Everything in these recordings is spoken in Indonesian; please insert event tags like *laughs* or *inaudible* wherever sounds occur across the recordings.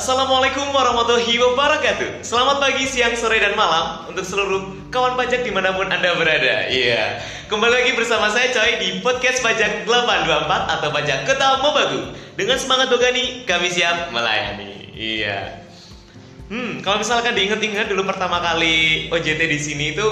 Assalamualaikum warahmatullahi wabarakatuh. Selamat pagi, siang, sore, dan malam Untuk seluruh kawan pajak di mana pun Anda berada. Iya. Kembali lagi bersama saya Coy di Podcast Pajak 824 Atau Pajak Kota Mobagu. Dengan semangat Dogani, kami siap melayani. Iya. Hmm, kalau misalkan diinget-inget dulu pertama kali OJT di sini itu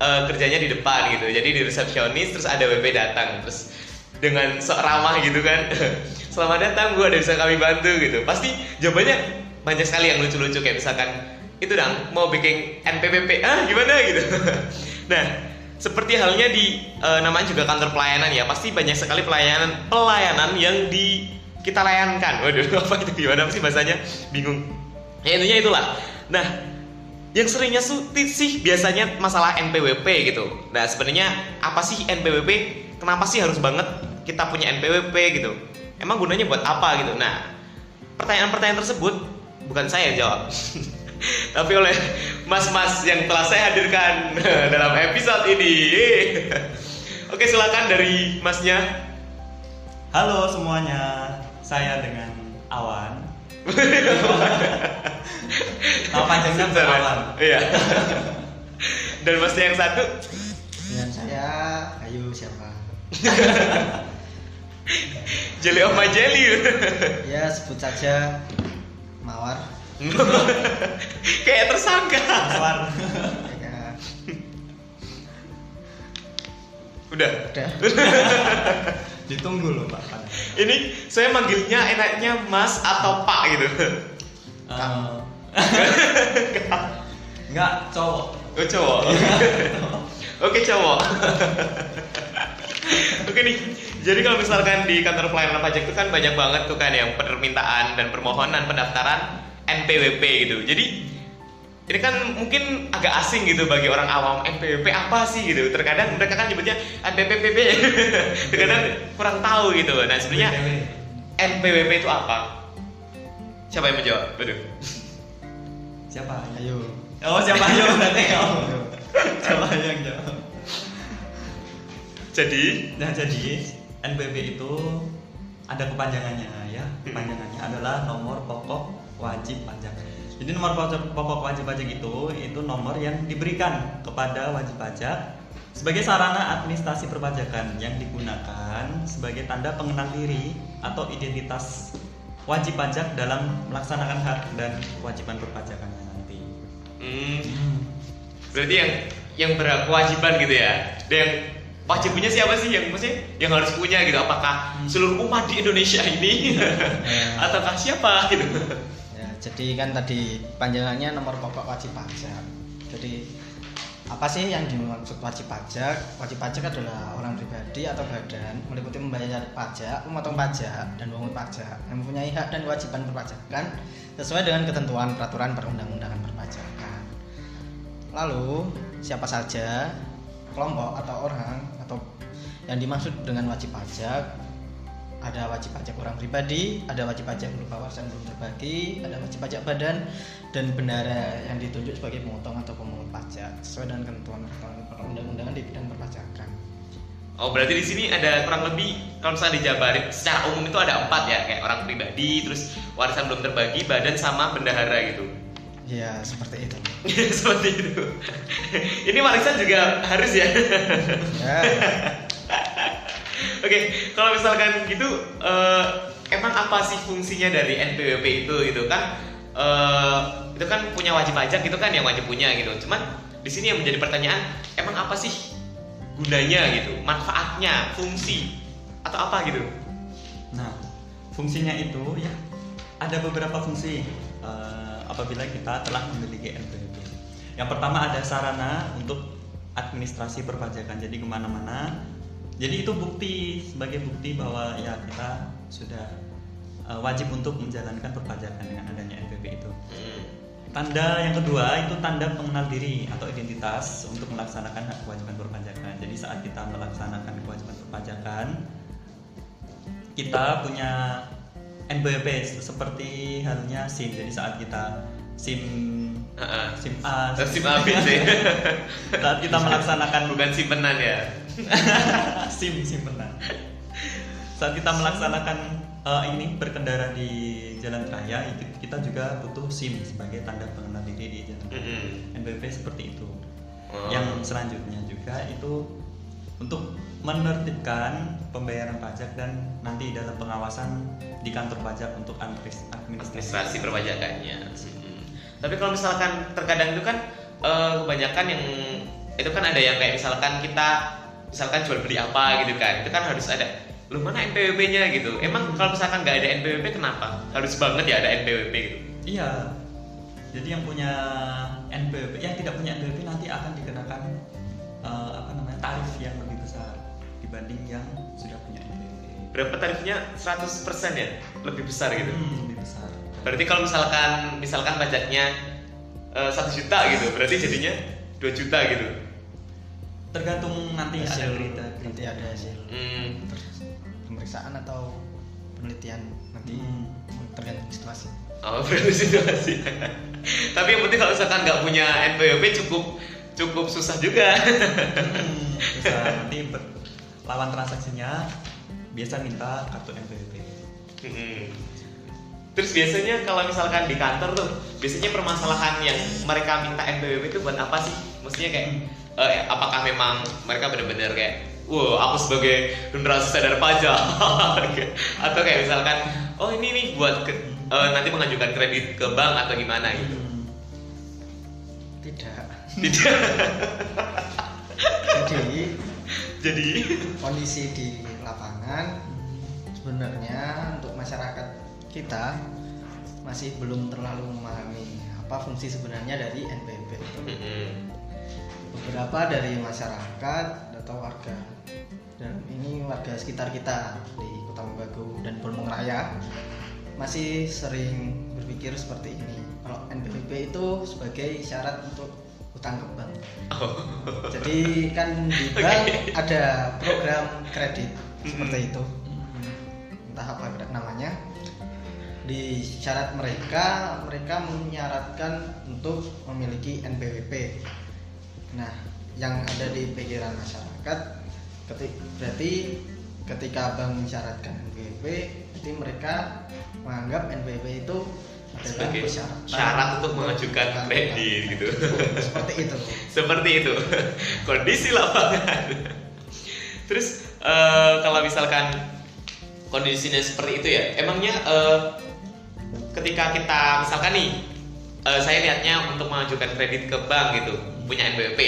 eh, kerjanya di depan gitu. Jadi di resepsionis terus ada WP datang terus dengan sok ramah gitu kan. *laughs* Selamat datang, Bu, ada bisa kami bantu gitu. Pasti jawabannya banyak sekali yang lucu-lucu kayak misalkan itu dong mau bikin NPWP ah gimana gitu. *laughs* nah, seperti halnya di eh, namanya juga kantor pelayanan ya, pasti banyak sekali pelayanan pelayanan yang di kita layankan. Waduh, *laughs* apa itu gimana sih bahasanya? Bingung. Ya intinya itulah. Nah, yang seringnya sih biasanya masalah NPWP gitu. Nah, sebenarnya apa sih NPWP? Kenapa sih harus banget kita punya NPWP gitu? Emang gunanya buat apa gitu? Nah, pertanyaan-pertanyaan tersebut bukan saya yang jawab. *laughs* Tapi oleh mas-mas yang telah saya hadirkan *laughs* dalam episode ini. *laughs* Oke, silakan dari masnya. Halo semuanya, saya dengan Awan. Nama panjangnya ya. Awan. Iya. Dan masnya yang satu Dengan saya Ayu siapa? Jelly of my jelly. *laughs* Ya sebut saja Mawar. *laughs* Kayak tersangka. Awan. *laughs* Ya, Udah. udah. Ditunggu loh Pak. Ini saya manggilnya enaknya Mas atau Pak gitu. Eh, Enggak cowok. Oh cowok. Oke cowok. Oke nih. Jadi kalau misalkan di kantor pelayanan pajak itu kan banyak banget tuh kan yang permintaan dan permohonan pendaftaran NPWP gitu. Jadi ini kan mungkin agak asing gitu bagi orang awam NPWP apa sih gitu. Terkadang mereka kan nyebutnya NPWP. *laughs* Terkadang kurang tahu gitu. Nah sebenarnya NPWP itu apa? Siapa yang menjawab? Waduh. Siapa? Ayo. Oh siapa *laughs* ayo berarti kamu. *laughs* Siapa yang jawab? Jadi Nah jadi NPWP itu ada kepanjangannya ya. Kepanjangannya adalah nomor pokok wajib pajak. Jadi nomor pokok, wajib pajak itu itu nomor yang diberikan kepada wajib pajak sebagai sarana administrasi perpajakan yang digunakan sebagai tanda pengenal diri atau identitas wajib pajak dalam melaksanakan hak dan kewajiban perpajakannya nanti. Hmm, berarti yang yang berkewajiban gitu ya. Dan wajib punya siapa sih yang maksudnya yang harus punya gitu? Apakah seluruh umat di Indonesia ini *laughs* ataukah siapa gitu? Ya, jadi kan tadi panjangannya nomor pokok wajib pajak. Jadi apa sih yang dimaksud wajib pajak? Wajib pajak adalah orang pribadi atau badan meliputi membayar pajak, memotong pajak, dan memungut pajak yang mempunyai hak dan kewajiban perpajakan sesuai dengan ketentuan peraturan perundang-undangan perpajakan. Lalu siapa saja kelompok atau orang atau yang dimaksud dengan wajib pajak ada wajib pajak orang pribadi, ada wajib pajak berupa warisan belum terbagi, ada wajib pajak badan dan bendara yang ditunjuk sebagai pemotong atau pemungut pajak sesuai dengan ketentuan perundang-undangan di bidang perpajakan. Oh berarti di sini ada kurang lebih kalau misalnya dijabarin secara umum itu ada empat ya kayak orang pribadi, terus warisan belum terbagi, badan sama bendahara gitu. Ya seperti itu. *laughs* Seperti itu. Ini warisan juga harus ya. Ya, *laughs* Oke, kalau misalkan gitu, eh, emang apa sih fungsinya dari NPWP itu gitu kan? eh, itu kan punya wajib pajak gitu kan yang wajib punya gitu. Cuman di sini yang menjadi pertanyaan, emang apa sih gunanya gitu, manfaatnya, fungsi atau apa gitu? Nah, fungsinya itu ya ada beberapa fungsi eh, apabila kita telah memiliki NPWP. Yang pertama ada sarana untuk administrasi perpajakan. Jadi ke mana-mana. Jadi itu bukti sebagai bukti bahwa ya kita sudah eh, wajib untuk menjalankan perpajakan dengan adanya NPWP itu. Hmm. Tanda yang kedua itu tanda pengenal diri atau identitas untuk melaksanakan hak kewajiban perpajakan. Jadi saat kita melaksanakan kewajiban perpajakan, kita punya NPWP seperti halnya SIM. Jadi saat kita SIM Heeh. SIM A, SIM A, B, C. *laughs* saat kita melaksanakan Bukan simpenan ya. *laughs* SIM simpenan. saat kita melaksanakan eh, ini berkendara di jalan raya itu kita juga butuh SIM sebagai tanda pengenal diri di jalan raya. Mm-mm. NPWP seperti itu. Oh. Yang selanjutnya juga itu untuk menertibkan pembayaran pajak dan nanti dalam pengawasan di kantor pajak untuk administrasi. administrasi perpajakannya. Mm-mm. Tapi kalau misalkan terkadang itu kan eh, kebanyakan yang itu kan ada yang kayak misalkan kita misalkan jual beli apa gitu kan, itu kan harus ada lu mana NPWP-nya gitu. Emang kalau misalkan nggak ada NPWP kenapa? Harus banget ya ada NPWP gitu. Iya. Jadi yang punya NPWP, yang tidak punya NPWP nanti akan dikenakan eh, apa namanya tarif yang dibanding yang sudah punya NPWP. Berapa tarifnya? 100% ya? Lebih besar gitu. Hmm, lebih besar. Berarti kalau misalkan misalkan pajaknya eh, satu juta gitu, berarti jadinya 2 juta gitu. Tergantung nanti ada hasil berita. nanti ada hasil Hmm. pemeriksaan atau penelitian nanti Hmm. tergantung situasi Oh, *laughs* berarti situasi. Tapi yang penting kalau misalkan nggak punya NPWP cukup cukup susah juga. Hmm, susah. nanti lawan transaksinya biasa minta kartu NPWP. Hmm. Terus biasanya kalau misalkan di kantor tuh, biasanya permasalahan yang mereka minta NPWP itu buat apa sih? Maksudnya kayak eh, apakah memang mereka benar-benar kayak Wow, aku sebagai generasi sadar pajak *laughs* atau kayak misalkan, oh ini nih buat ke- eh, nanti mengajukan kredit ke bank atau gimana gitu. Hmm. tidak Tidak. *laughs* jadi Jadi, kondisi di lapangan sebenarnya untuk masyarakat kita masih belum terlalu memahami apa fungsi sebenarnya dari NPWP beberapa dari masyarakat atau warga. Dan ini warga sekitar kita di Kota Mobagu dan Bulmung Raya masih sering berpikir seperti ini. Kalau NPWP itu sebagai syarat untuk utang ke bank jadi kan di *laughs* bank ada program kredit seperti itu. Entah apa namanya. Di syarat mereka mereka menyaratkan untuk memiliki NPWP nah yang ada di pikiran masyarakat keti- berarti ketika bank mensyaratkan NPWP jadi mereka menganggap NPWP itu sebagai persyaratan syarat untuk mengajukan kredit gitu. seperti itu *laughs* Seperti itu kondisi lapangan. Terus eh, kalau misalkan kondisinya seperti itu ya, emangnya eh, ketika kita misalkan nih, eh, saya lihatnya untuk mengajukan kredit ke bank gitu, punya NPWP.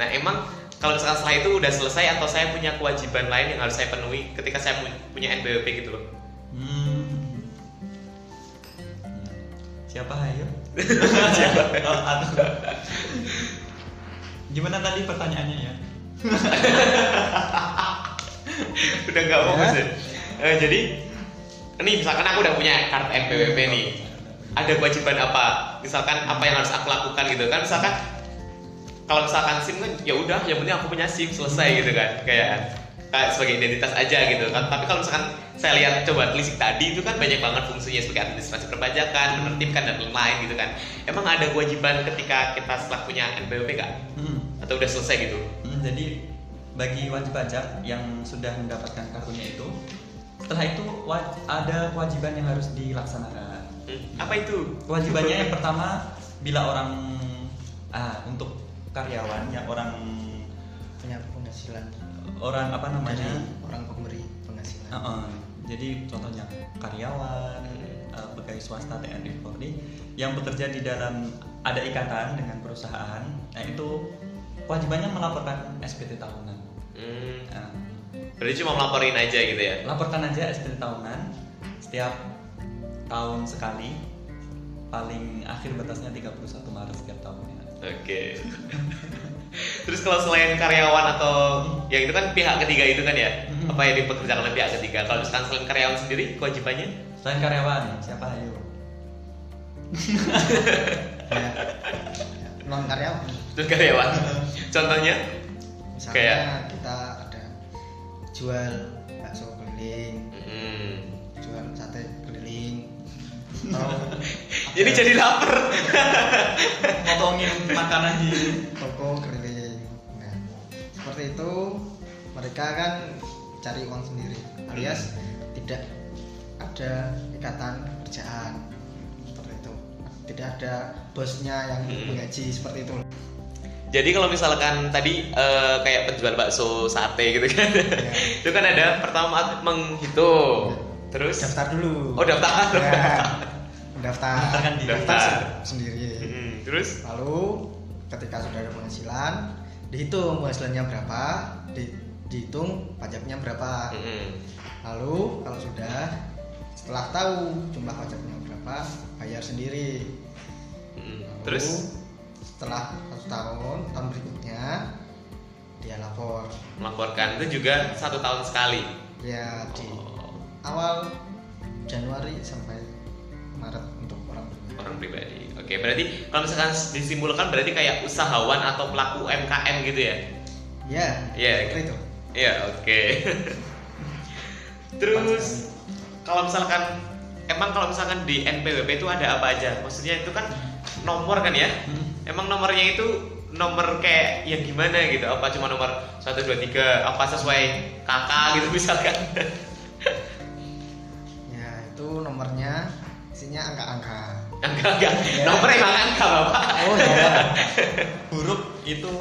Nah emang kalau misalkan setelah itu udah selesai atau saya punya kewajiban lain yang harus saya penuhi ketika saya pu- punya NPWP gitu loh. Hmm. Siapa ayo? *laughs* Siapa? Oh, aduh. Gimana tadi pertanyaannya ya? *laughs* udah nggak fokus ya. Eh, jadi ini misalkan aku udah punya kartu NPWP nih ada kewajiban apa misalkan apa yang harus aku lakukan gitu kan misalkan kalau misalkan SIM kan ya udah yang penting aku punya SIM selesai gitu kan kayak kayak sebagai identitas aja gitu kan. Tapi kalau misalkan saya lihat coba telisik tadi itu kan banyak banget fungsinya sebagai administrasi perpajakan menertibkan dan lain-lain gitu kan. Emang ada kewajiban ketika kita setelah punya NPWP nggak? Hmm. atau udah selesai gitu? Hmm, jadi bagi wajib pajak yang sudah mendapatkan kartunya itu, setelah itu ada kewajiban yang harus dilaksanakan. Hmm, apa itu? Kewajibannya yang pertama, bila orang ah untuk karyawan yang orang penghasilan. Orang apa namanya? Dari orang pemberi penghasilan. Uh, uh. jadi contohnya karyawan uh, pegawai swasta TNI Polri yang bekerja di dalam ada ikatan dengan perusahaan nah itu kewajibannya melaporkan SPT tahunan. Hmm, Nah, berarti cuma melaporin aja gitu ya? Laporkan aja SPT tahunan setiap tahun sekali paling akhir batasnya 31 Maret setiap tahunnya. Oke. *laughs* Terus kalau selain karyawan atau yang itu kan pihak ketiga itu kan ya, Mhm. apa yang dipekerjakan oleh pihak ketiga. Kalau misalkan selain karyawan sendiri, kewajibannya? selain karyawan siapa ayo ya, *laughs* non karyawan Terus karyawan. Contohnya? misalnya Kayak- kita ada jual bakso keliling Hmm. jual sate keliling atau Jadi jadi lapar. ngomongin makanan di itu mereka kan cari uang sendiri alias tidak ada ikatan kerjaan. Seperti itu. Tidak ada bosnya yang Hmm. menggaji seperti itu. Jadi kalau misalkan tadi eh, kayak penjual bakso sate gitu kan, Ya. *laughs* itu kan ada pertama menghitung, terus? Daftar dulu. Oh daftar, *laughs* ya, mendaftar. Diri. daftar. Daftar. sendiri. Mm, terus? Lalu ketika sudah ada penghasilan dihitung penghasilannya berapa di- dihitung pajaknya berapa lalu kalau sudah setelah tahu jumlah pajaknya berapa bayar sendiri. Lalu, terus setelah satu tahun tahun berikutnya dia lapor melaporkan itu juga satu tahun sekali. ya di Oh, awal Januari sampai Maret untuk orang pribadi. orang pribadi. Oke, berarti kalau misalkan disimpulkan berarti kayak usahawan atau pelaku UMKM gitu ya? ya Iya. seperti itu Iya, oke. *laughs* Terus kalau misalkan emang kalau misalkan di NPWP itu ada apa aja? Maksudnya itu kan nomor kan ya? Hmm. Emang nomornya itu nomor kayak yang gimana gitu? Apa cuma nomor 1 2 3 apa sesuai kakak gitu misalkan? *laughs* ya itu nomornya isinya angka-angka Enggak, enggak. Nomor emang angka, Bapak. oh ya *laughs* huruf itu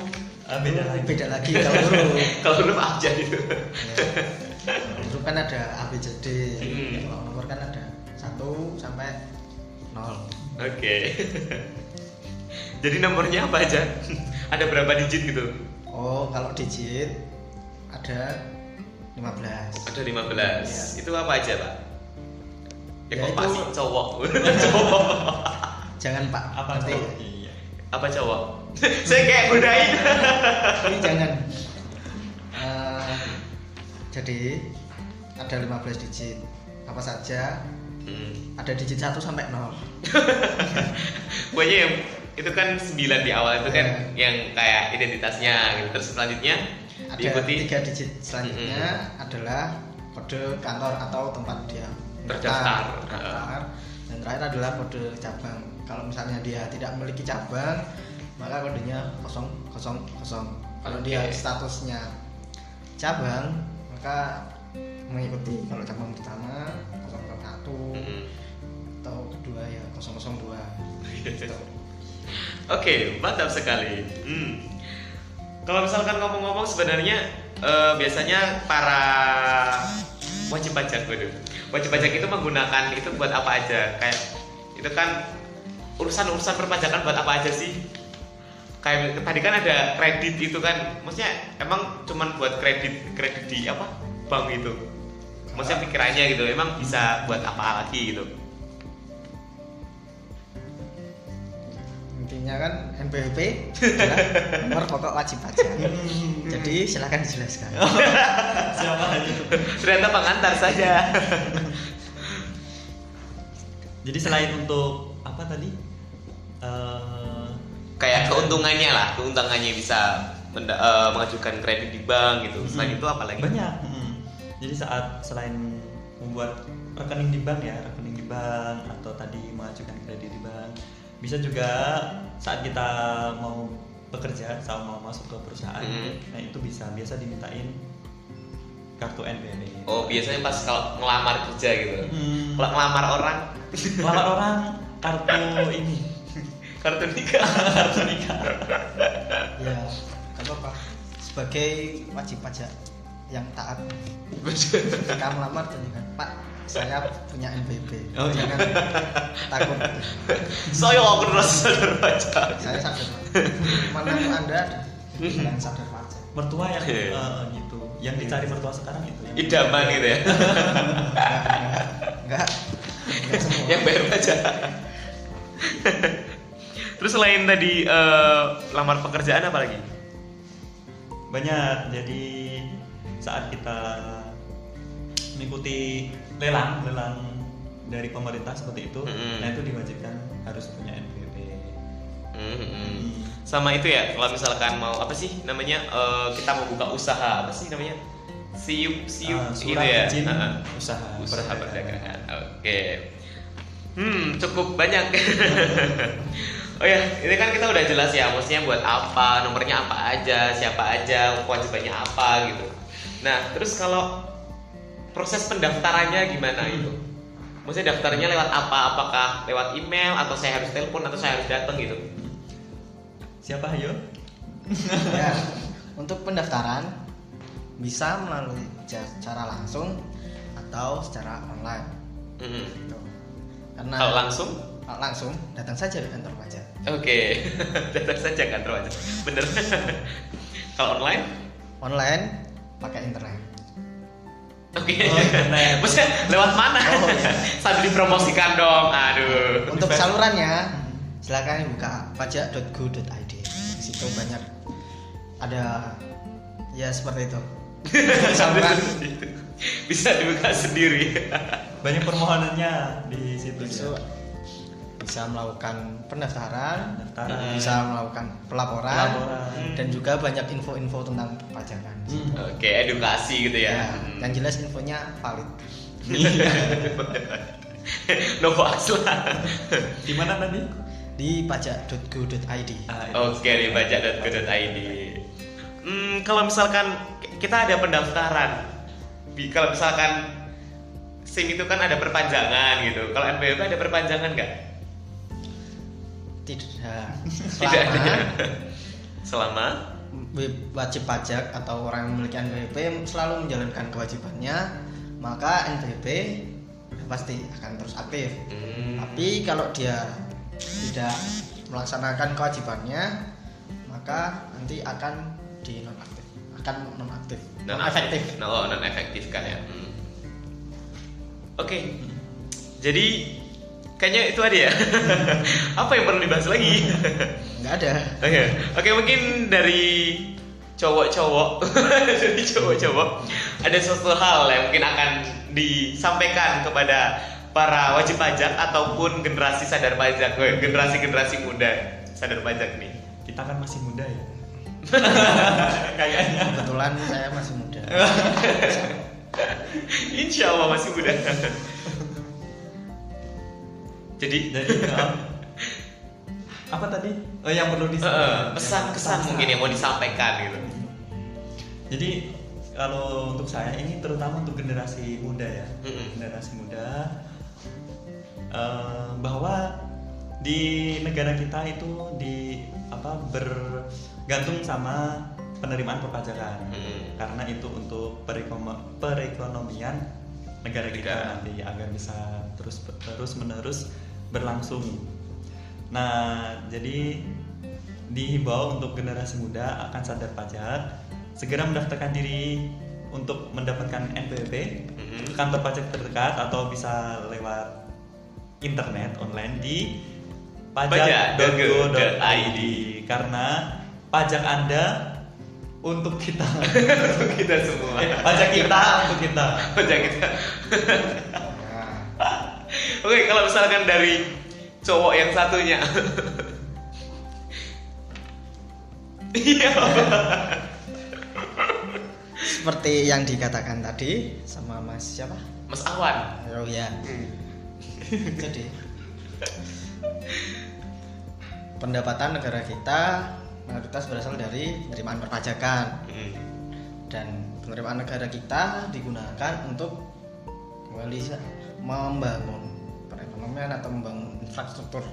eh, beda lagi beda lagi *laughs* kalau huruf Kalau huruf aja gitu. Ya. huruf kan ada A B C D Hmm. kalau nomor kan ada satu sampai nol Oke. *laughs* Jadi nomornya apa aja? ada berapa digit gitu? oh kalau digit ada 15 Ada 15. Iya. Itu apa aja, Pak? Ya, Ya, kok pasti cowok. *laughs* cowok. jangan pak apa nanti iya Apa cowok? *laughs* Saya kayak godain. *laughs* ini jangan Eh, jadi ada 15 digit apa saja Hmm. ada digit 1 sampai 0 Pokoknya yang itu kan 9 di awal itu kan Iya. yang kayak identitasnya gitu. Terus selanjutnya ada diikuti tiga digit selanjutnya adalah kode kantor atau tempat dia Terdaftar. terdaftar. dan terakhir adalah kode cabang kalau misalnya dia tidak memiliki cabang maka kodenya 000 kalau dia statusnya cabang maka mengikuti kalau cabang pertama 001 Mm-mm. atau kedua ya 002 gitu. *laughs* Oke, mantap sekali. Hmm. Kalau misalkan ngomong-ngomong sebenarnya eh, biasanya para wajib pajak, waduh. Wajib pajak itu menggunakan itu buat apa aja? Kayak itu kan urusan-urusan perpajakan buat apa aja sih? Kayak tadi kan ada kredit itu kan, maksudnya emang cuman buat kredit kredit di apa bank itu? Maksudnya pikirannya gitu, emang bisa buat apa lagi gitu? Intinya kan NPWP adalah *laughs* nomor pokok wajib pajak. Jadi silakan dijelaskan. *laughs* Siapa? Aja Ternyata pengantar saja. jadi selain untuk apa tadi? Eh, kayak keuntungannya lah keuntungannya bisa menda- eh, mengajukan kredit di bank gitu. Selain Mm-mm. itu apa lagi? Banyak. Mm. jadi saat selain membuat rekening di bank ya rekening di bank atau tadi mengajukan kredit di bank bisa juga saat kita mau bekerja sama mau masuk ke perusahaan Mm. nah itu bisa. Biasa dimintain kartu NPWP oh biasanya pas kalau ngelamar kerja gitu. Hmm. kalau ngelamar orang. Lamar orang kartu ini. *laughs* Kartu nikah. *laughs* Kartu nikah. Ya apa apa sebagai wajib pajak yang taat. *laughs* Ketika melamar tunjukkan pak saya punya NPWP Oh, iya. jangan takut. Saya keras sadar pajak saya sadar. Menantu anda yang sadar pajak mertua yang Iya. eh, gitu yang dicari mertua sekarang itu yang idaman gitu ya? Enggak. Enggak semua. Yang bayar pajak terus selain tadi eh, lamar pekerjaan apa lagi? Banyak. Jadi saat kita mengikuti lelang lelang dari pemerintah seperti itu Mm-mm. nah itu diwajibkan harus punya NPWP Hmm. sama itu ya kalau misalkan mau apa sih namanya eh, kita mau buka usaha apa sih namanya? Siup siup Ah, gitu ya? izin Ah. usaha usaha perdagangan. oke. Hmm cukup banyak. *laughs* Oh ya ini kan kita udah jelas ya maksudnya buat apa nomornya apa aja siapa aja kewajibannya apa gitu. Nah terus kalau proses pendaftarannya gimana itu? Maksudnya daftarnya lewat apa? Apakah lewat email atau saya harus telepon atau saya harus datang gitu? Siapa ayo? ya *laughs* untuk pendaftaran bisa melalui cara langsung atau secara online Mhm. gitu. karena Kalau langsung? kalau langsung datang saja ke kantor pajak Oke, *laughs* datang saja kantor aja. Bener. *laughs* Kalau online? online pakai internet Oke. Oh, internet. Maksudnya lewat mana? Oh, iya. *laughs* Sambil dipromosikan dong. Aduh. untuk salurannya silakan buka pajak.go.id di situ banyak ada ya seperti itu *laughs* saluran bisa dibuka sendiri. Banyak permohonannya di situ. Bisa ya. Bisa melakukan pendaftaran Pendaftaran. bisa melakukan pelaporan, Pelaporan. dan juga banyak info-info tentang perpajakan Hmm. Oke, edukasi gitu ya. ya, Hmm. yang jelas infonya valid *laughs* no hoax lah. Di mana tadi? di pajak.go.id Ah. Oke, di pajak.go.id. Hmm, kalau misalkan kita ada pendaftaran, Bi- kalau misalkan SIM itu kan ada perpanjangan gitu. Kalau NPWP ada perpanjangan nggak? Tidak Tidak ada. selama Selama wajib pajak atau orang yang memiliki NPWP selalu menjalankan kewajibannya maka NPWP pasti akan terus aktif Hmm. tapi kalau dia tidak melaksanakan kewajibannya maka nanti akan di nonaktif akan nonaktif non efektif oh, non efektif kan ya. Hmm. Oke. Jadi kayaknya itu ada ya. *laughs* Apa yang perlu dibahas lagi? nggak ada Oke, oke mungkin dari cowok-cowok, *laughs* dari cowok-cowok ada suatu hal yang mungkin akan disampaikan kepada para wajib pajak ataupun generasi sadar pajak, eh, generasi-generasi muda sadar pajak nih. Kita kan masih muda ya. *laughs* Kayaknya. kebetulan saya masih muda Insya Allah masih muda. Jadi *laughs* Jadi um, apa tadi? Oh yang perlu disampaikan. pesan-kesan mungkin yang mau disampaikan gitu. Jadi kalau untuk saya ini terutama untuk generasi muda ya, Mm-mm. generasi muda eh, bahwa di negara kita itu di apa bergantung sama penerimaan perpajakan Mm-mm. karena itu untuk perekono- perekonomian negara kita Negara. nanti agar bisa terus terus menerus berlangsung. Nah, jadi dihimbau untuk generasi muda akan sadar pajak segera mendaftarkan diri untuk mendapatkan NPWP Mhm. ke kantor pajak terdekat atau bisa lewat internet online di pajak.go.id karena pajak Anda untuk kita *laughs* kita semua. Eh, pajak kita untuk kita Pajak kita. *laughs* Oke, kalau misalkan dari cowok yang satunya. Iya. seperti yang dikatakan tadi sama Mas siapa Mas Awan. oh ya jadi pendapatan negara kita mayoritas berasal dari penerimaan perpajakan Hmm. dan penerimaan negara kita digunakan untuk kembali membangun perekonomian atau membangun infrastruktur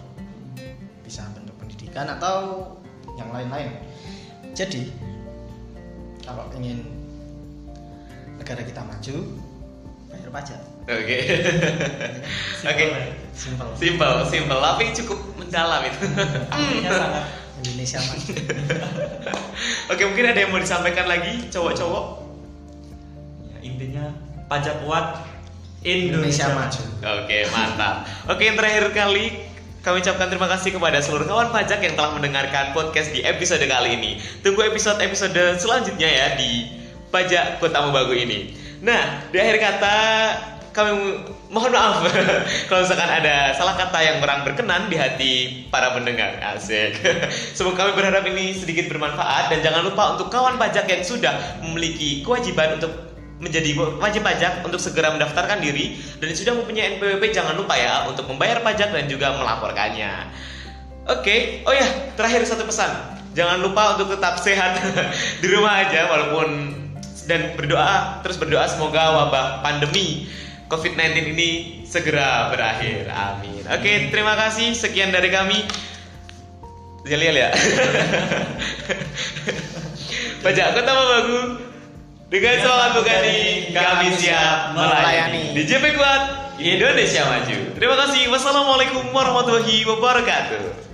bisa bentuk pendidikan atau yang lain-lain jadi kalau ingin negara kita maju bayar pajak Oke. *laughs* Oke. simpel Simpel, simpel, tapi cukup mendalam itu. artinya *laughs* sangat Indonesia maju *laughs* Oke, mungkin ada yang mau disampaikan lagi cowok-cowok? ya, intinya pajak kuat Indonesia Indonesia, maju. Oke, mantap. Oke, yang terakhir kali kami ucapkan terima kasih kepada seluruh kawan pajak yang telah mendengarkan podcast di episode kali ini. Tunggu episode-episode selanjutnya ya di Pajak Kota Bagu ini. Nah, di akhir kata kami mohon maaf *laughs* kalau misalkan ada salah kata yang kurang berkenan di hati para pendengar. Asik. *laughs* Semoga kami berharap ini sedikit bermanfaat dan jangan lupa untuk kawan pajak yang sudah memiliki kewajiban untuk menjadi wajib pajak untuk segera mendaftarkan diri dan sudah mempunyai NPWP jangan lupa ya untuk membayar pajak dan juga melaporkannya. Oke, oh ya terakhir satu pesan, jangan lupa untuk tetap sehat *laughs* di rumah aja walaupun dan berdoa terus berdoa semoga wabah pandemi COVID-19 ini segera berakhir. Amin. Oke, terima kasih. Sekian dari kami. Jalil ya. *laughs* Pajak Kota Bagu dengan semangat Bugani kami siap melayani. Di JP Kuat Indonesia Maju. Terima kasih. Wassalamualaikum warahmatullahi wabarakatuh.